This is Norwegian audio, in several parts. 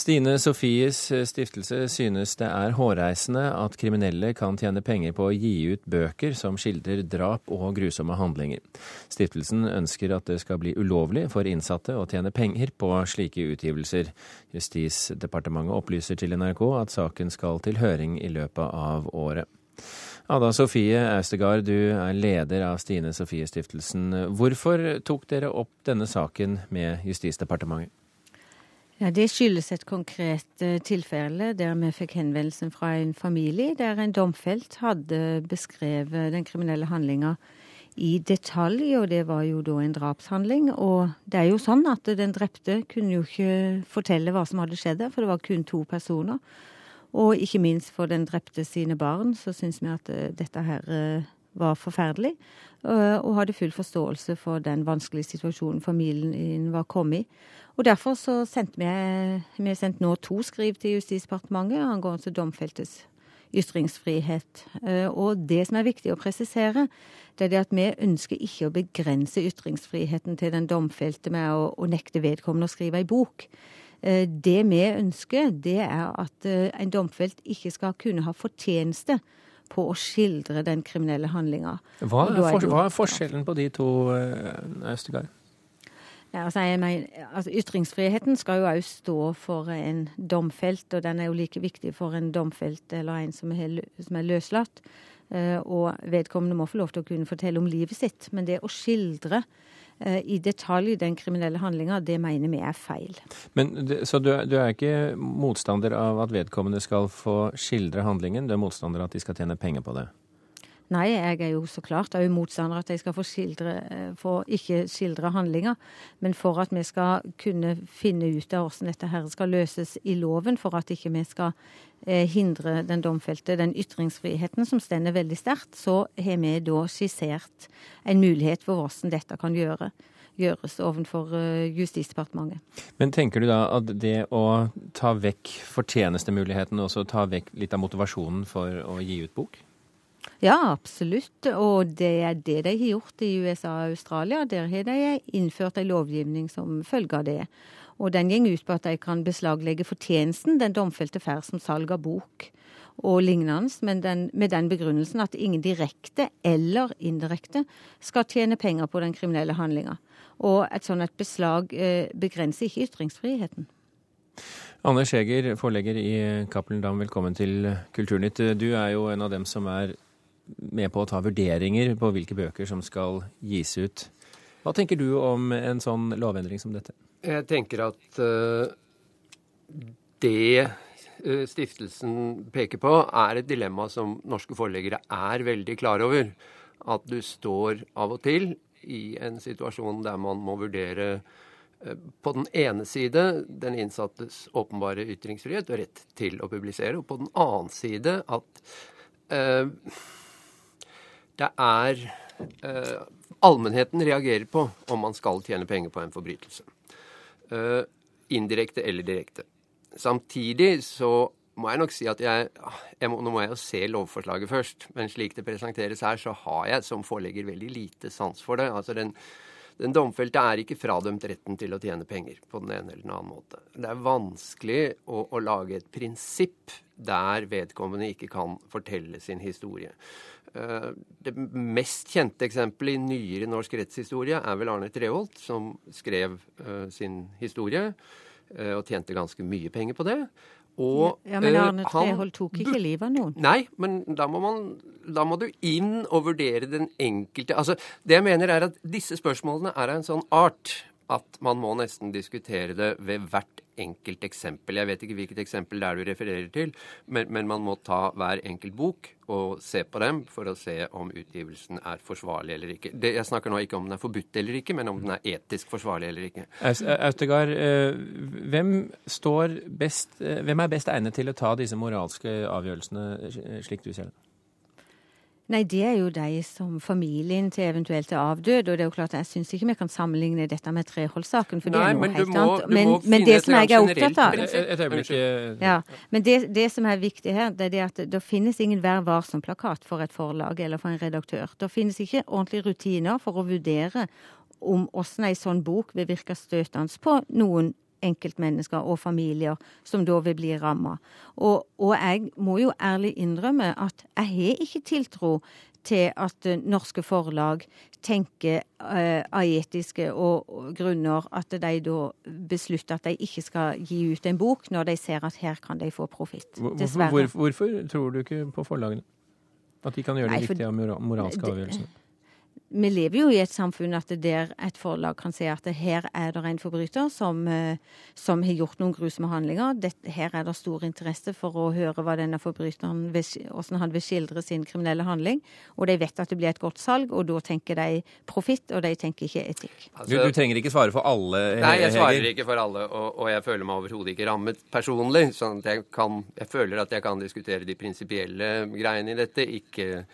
Stine Sofies eh, stiftelse synes det er hårreisende at kriminelle kan tjene penger på å gi ut bøker som skildrer drap og grusomme handlinger. Stiftelsen ønsker at det skal bli ulovlig for innsatte å tjene penger på slike utgivelser. Justisdepartementet opplyser til NRK at saken skal til høring i løpet av året. Ada Sofie Austegard, du er leder av Stine Sofie-stiftelsen. Hvorfor tok dere opp denne saken med Justisdepartementet? Ja, Det skyldes et konkret uh, tilfelle der vi fikk henvendelsen fra en familie der en domfelt hadde beskrevet den kriminelle handlinga i detalj, og det var jo da en drapshandling. Og det er jo sånn at den drepte kunne jo ikke fortelle hva som hadde skjedd der, for det var kun to personer. Og ikke minst for den drepte sine barn, så syns vi at uh, dette her uh, var forferdelig. Og hadde full forståelse for den vanskelige situasjonen familien var kommet i. Og Derfor så sendte vi, vi sendt nå to skriv til Justisdepartementet angående domfeltes ytringsfrihet. Eh, og det som er viktig å presisere, det er det at vi ønsker ikke å begrense ytringsfriheten til den domfelte med å, å nekte vedkommende å skrive ei bok. Eh, det vi ønsker, det er at eh, en domfelt ikke skal kunne ha fortjeneste på å skildre den kriminelle handlinga. Hva, hva, er forskjellen på de to, Østegard? Ja, altså, mener, altså, Ytringsfriheten skal jo òg stå for en domfelt, og den er jo like viktig for en domfelt eller en som er, som er løslatt. Uh, og vedkommende må få lov til å kunne fortelle om livet sitt. Men det å skildre i detalj den kriminelle handlinga, det mener vi er feil. Men, så du, du, er ikke motstander av at vedkommende skal få skildre handlingen, du er motstander av at de skal tjene penger på det? Nei, jeg er jo så klart òg motstander at jeg skal få, skildre, eh, få ikke skildre handlinger. Men for at vi skal kunne finne ut av hvordan dette her skal løses i loven, for at ikke vi skal eh, hindre den domfelte den ytringsfriheten som stender veldig sterkt, så har vi da skissert en mulighet for hvordan dette kan gjøre gjøres overfor eh, Justisdepartementet. Men tenker du da at det å ta vekk fortjenestemuligheten, også ta vekk litt av motivasjonen for å gi ut bok? Ja, absolutt. Og det er det de har gjort i USA og Australia. Der har de innført en lovgivning som følge av det. Og den går ut på at de kan beslaglegge fortjenesten den domfelte får som salg av bok og lignende, men den, med den begrunnelsen at ingen direkte eller indirekte skal tjene penger på den kriminelle handlinga. Og et sånt et beslag eh, begrenser ikke ytringsfriheten. Anne Skjeger, forlegger i Cappelen Dam, velkommen til Kulturnytt. Du er jo en av dem som er med på å ta vurderinger på hvilke bøker som skal gis ut. Hva tenker du om en sånn lovendring som dette? Jeg tenker at uh, det uh, stiftelsen peker på, er et dilemma som norske forleggere er veldig klar over. At du står av og til i en situasjon der man må vurdere uh, på den ene side den innsattes åpenbare ytringsfrihet og rett til å publisere, og på den annen side at det er eh, allmennheten reagerer på om man skal tjene penger på en forbrytelse. Eh, indirekte eller direkte. Samtidig så må jeg nok si at jeg, jeg må, Nå må jeg jo se lovforslaget først, men slik det presenteres her, så har jeg som forelegger veldig lite sans for det. Altså den, den domfelte er ikke fradømt retten til å tjene penger på den ene eller den annen måte. Det er vanskelig å, å lage et prinsipp der vedkommende ikke kan fortelle sin historie. Eh, det mest kjente eksempelet i nyere norsk rettshistorie er vel Arne Treholt, som skrev uh, sin historie uh, og tjente ganske mye penger på det. Og, ja, Men Arne Treholt tok ikke livet av noen? Nei, men da må, man, da må du inn og vurdere den enkelte Altså, Det jeg mener er at disse spørsmålene er av en sånn art at man må nesten diskutere det ved hvert enkelt eksempel. Jeg vet ikke hvilket eksempel det er du refererer til, men, men, man må ta hver enkelt bok og se på dem for å se om utgivelsen er forsvarlig eller ikke. Det, jeg snakker nå ikke om den er forbudt eller ikke, men om den er etisk forsvarlig eller ikke. Autegard, eh, hvem, eh, hvem er best egnet til å ta disse moralske avgjørelsene, eh, slik du ser det? Nei, det er jo de som familien til eventuelt er avdød. Og det er jo klart, jeg syns ikke vi kan sammenligne dette med Treholt-saken, for Nei, det er noe helt må, annet. Men, men det som jeg er opptatt av Et øyeblikk. Ja, men det, det, som er viktig her, det er det at det finnes ingen Vær varsom-plakat for et forlag eller for en redaktør. Det finnes ikke ordentlige rutiner for å vurdere om åssen ei sånn bok vil virke støtende på noen enkeltmennesker og familier som da vil bli ramma. Og, og, jeg må jo ærlig innrømme at jeg har ikke tiltro til at uh, norske forlag tenker uh, av etiske og, grunner at de da beslutter at de ikke skal gi ut en bok når de ser at her kan de få profitt. Hvorfor, hvorfor, hvorfor, tror du ikke på forlagene? At de kan gjøre de viktige moralske avgjørelsene? Vi lever jo i et samfunn at der et forlag kan si at her er det en forbryter som, eh, som har gjort noen grusomme handlinger. Dette, her er det stor interesse for å høre hva denne forbryteren hvordan han vil skildre sin kriminelle handling. Og de vet at det blir et godt salg, og da tenker de profitt, og de tenker ikke etikk. Altså, du, du, trenger ikke svare for alle? Nei, jeg svarer ikke for alle, og, og jeg føler meg overhodet ikke rammet personlig. sånn at jeg, kan, jeg føler at jeg kan diskutere de prinsipielle greiene i dette, ikke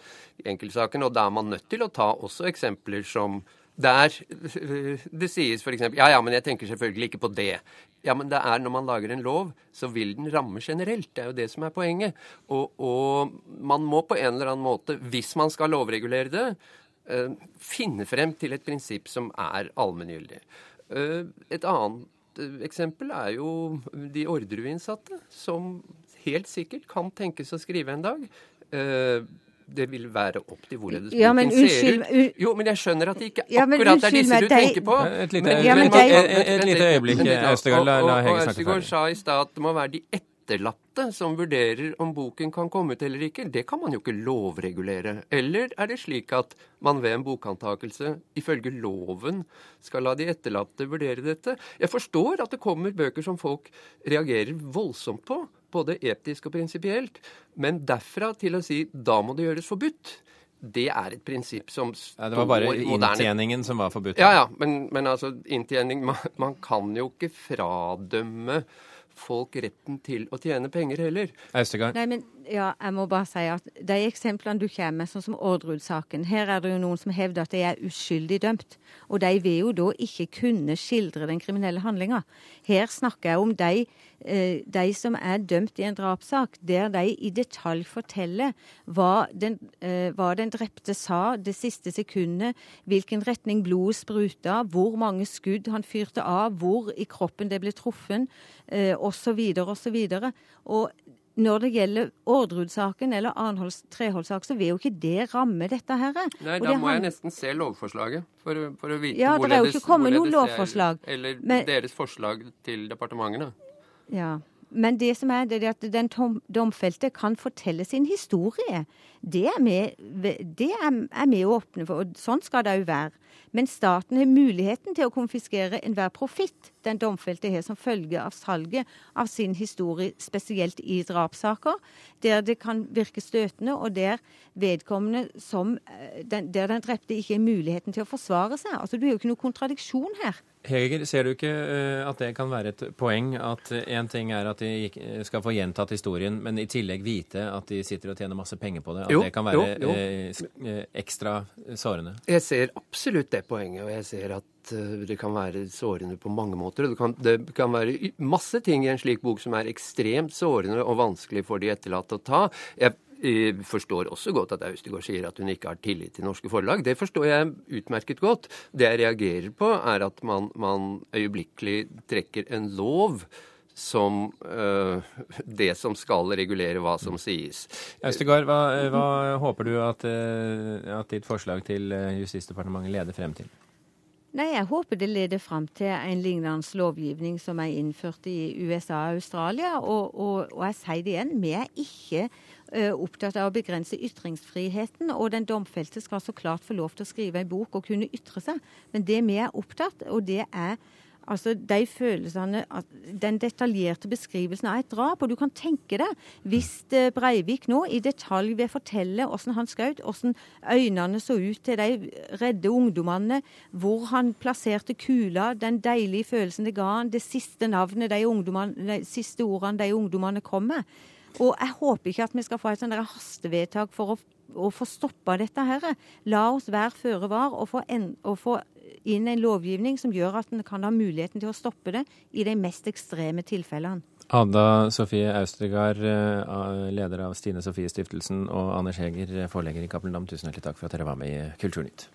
enkeltsaken. Og da er man nødt til å ta også eksempler som der det sies f.eks. Ja, ja, men jeg tenker selvfølgelig ikke på det. Ja, men det er når man lager en lov, så vil den ramme generelt. Det er jo det som er poenget. Og, og man må på en eller annen måte, hvis man skal lovregulere det, uh, finne frem til et prinsipp som er allmenngyldig. Uh, et annet eksempel er jo de Orderud-innsatte, som helt sikkert kan tenkes å skrive en dag det vil være opp til hvorledes ja, boken ser ut. Jo, men jeg skjønner at det ikke ja, akkurat er disse du tenker på. Et lite, ja, men, et, et lite øyeblikk, Østegård. La, la Hege snakke ferdig. sa i stad at det må være de etterlatte som vurderer om boken kan komme ut eller ikke. Det kan man jo ikke lovregulere. Eller er det slik at man ved en bokantakelse ifølge loven skal la de etterlatte vurdere dette? Jeg forstår at det kommer bøker som folk reagerer voldsomt på både etisk og prinsipielt. Men derfra til å si da må det gjøres forbudt, det er et prinsipp som står ja, Det var bare inntjeningen som var forbudt? Ja, ja. Men, men altså, inntjening man, man, kan jo ikke fradømme folk retten til å tjene penger heller. Østegard? Nei, men ja, jeg må bare si at de eksemplene du kommer med, sånn som Orderud-saken Her er det jo noen som hevder at de er uskyldig dømt. Og de vil jo da ikke kunne skildre den kriminelle handlinga. Her snakker jeg om de, eh, de, som er dømt i en drapssak, der de i detalj forteller hva den, eh, hva den drepte sa det siste sekundet, hvilken retning blodet spruta, hvor mange skudd han fyrte av, hvor i kroppen det ble truffet, osv. osv. Og når det gjelder Orderud-saken eller Arnholds Treholt-sak, så vil jo ikke det ramme dette her. Nei, da må jeg nesten se lovforslaget for, for å vite ja, hvorledes det er jo ikke kommet noe lovforslag. Eller men, deres forslag til departementene. Ja, men det som er, det er at den domfelte kan fortelle sin historie. Det er vi, åpne for, og sånn skal det òg være. Men staten har muligheten til å konfiskere enhver profitt den domfelte har som følge av salget av sin historie, spesielt i drapssaker, der det kan virke støtende, og der vedkommende som eh, den, Der den drepte ikke har muligheten til å forsvare seg. Altså, Du har jo ikke noe kontradiksjon her. Heger, ser du ikke uh, at det kan være et poeng at én uh, ting er at de skal få gjentatt historien, men i tillegg vite at de sitter og tjener masse penger på det? At jo, det kan være jo, jo. Ekstra sårende? Jeg ser absolutt det poenget, og jeg ser at eh, det kan være sårende på mange måter. Det kan, det kan, være masse ting i en slik bok som er ekstremt sårende og vanskelig for de etterlatte å ta. Jeg forstår også godt at Austegård sier at hun ikke har tillit til norske forlag. Det forstår jeg utmerket godt. Det jeg reagerer på, er at man, man øyeblikkelig trekker en lov som øh, det som skal regulere hva som sies. Østegård, hva, hva håper du at, uh, at, ditt forslag til eh, Justisdepartementet leder frem til? Nei, Jeg håper det leder frem til en lignende lovgivning som er innført i USA og Australia. Og, og, og jeg sier det igjen, vi er ikke opptatt av å begrense ytringsfriheten. Og den domfelte skal så klart få lov til å skrive en bok og kunne ytre seg. Men det vi er opptatt, og det er Altså de følelsene Den detaljerte beskrivelsen av et drap. Og du kan tenke deg hvis eh, Breivik nå i detalj vil fortelle hvordan han skjøt, hvordan øynene så ut til de redde ungdommene, hvor han plasserte kula, den deilige følelsen det ga han, det siste navnet, de, de siste ordene de ungdommene kom med. Og jeg håper ikke at vi skal få et sånt hastevedtak for å, å få stoppa dette her. La oss være føre var og få, en, og få inn en lovgivning som gjør at en kan ha muligheten til å stoppe det i de mest ekstreme tilfellene. Ada Sofie Austregard, eh, leder av Stine Sofie Stiftelsen, og Anders Heger, forlegger i Cappelen tusen hjertelig takk for at dere var med i Kulturnytt.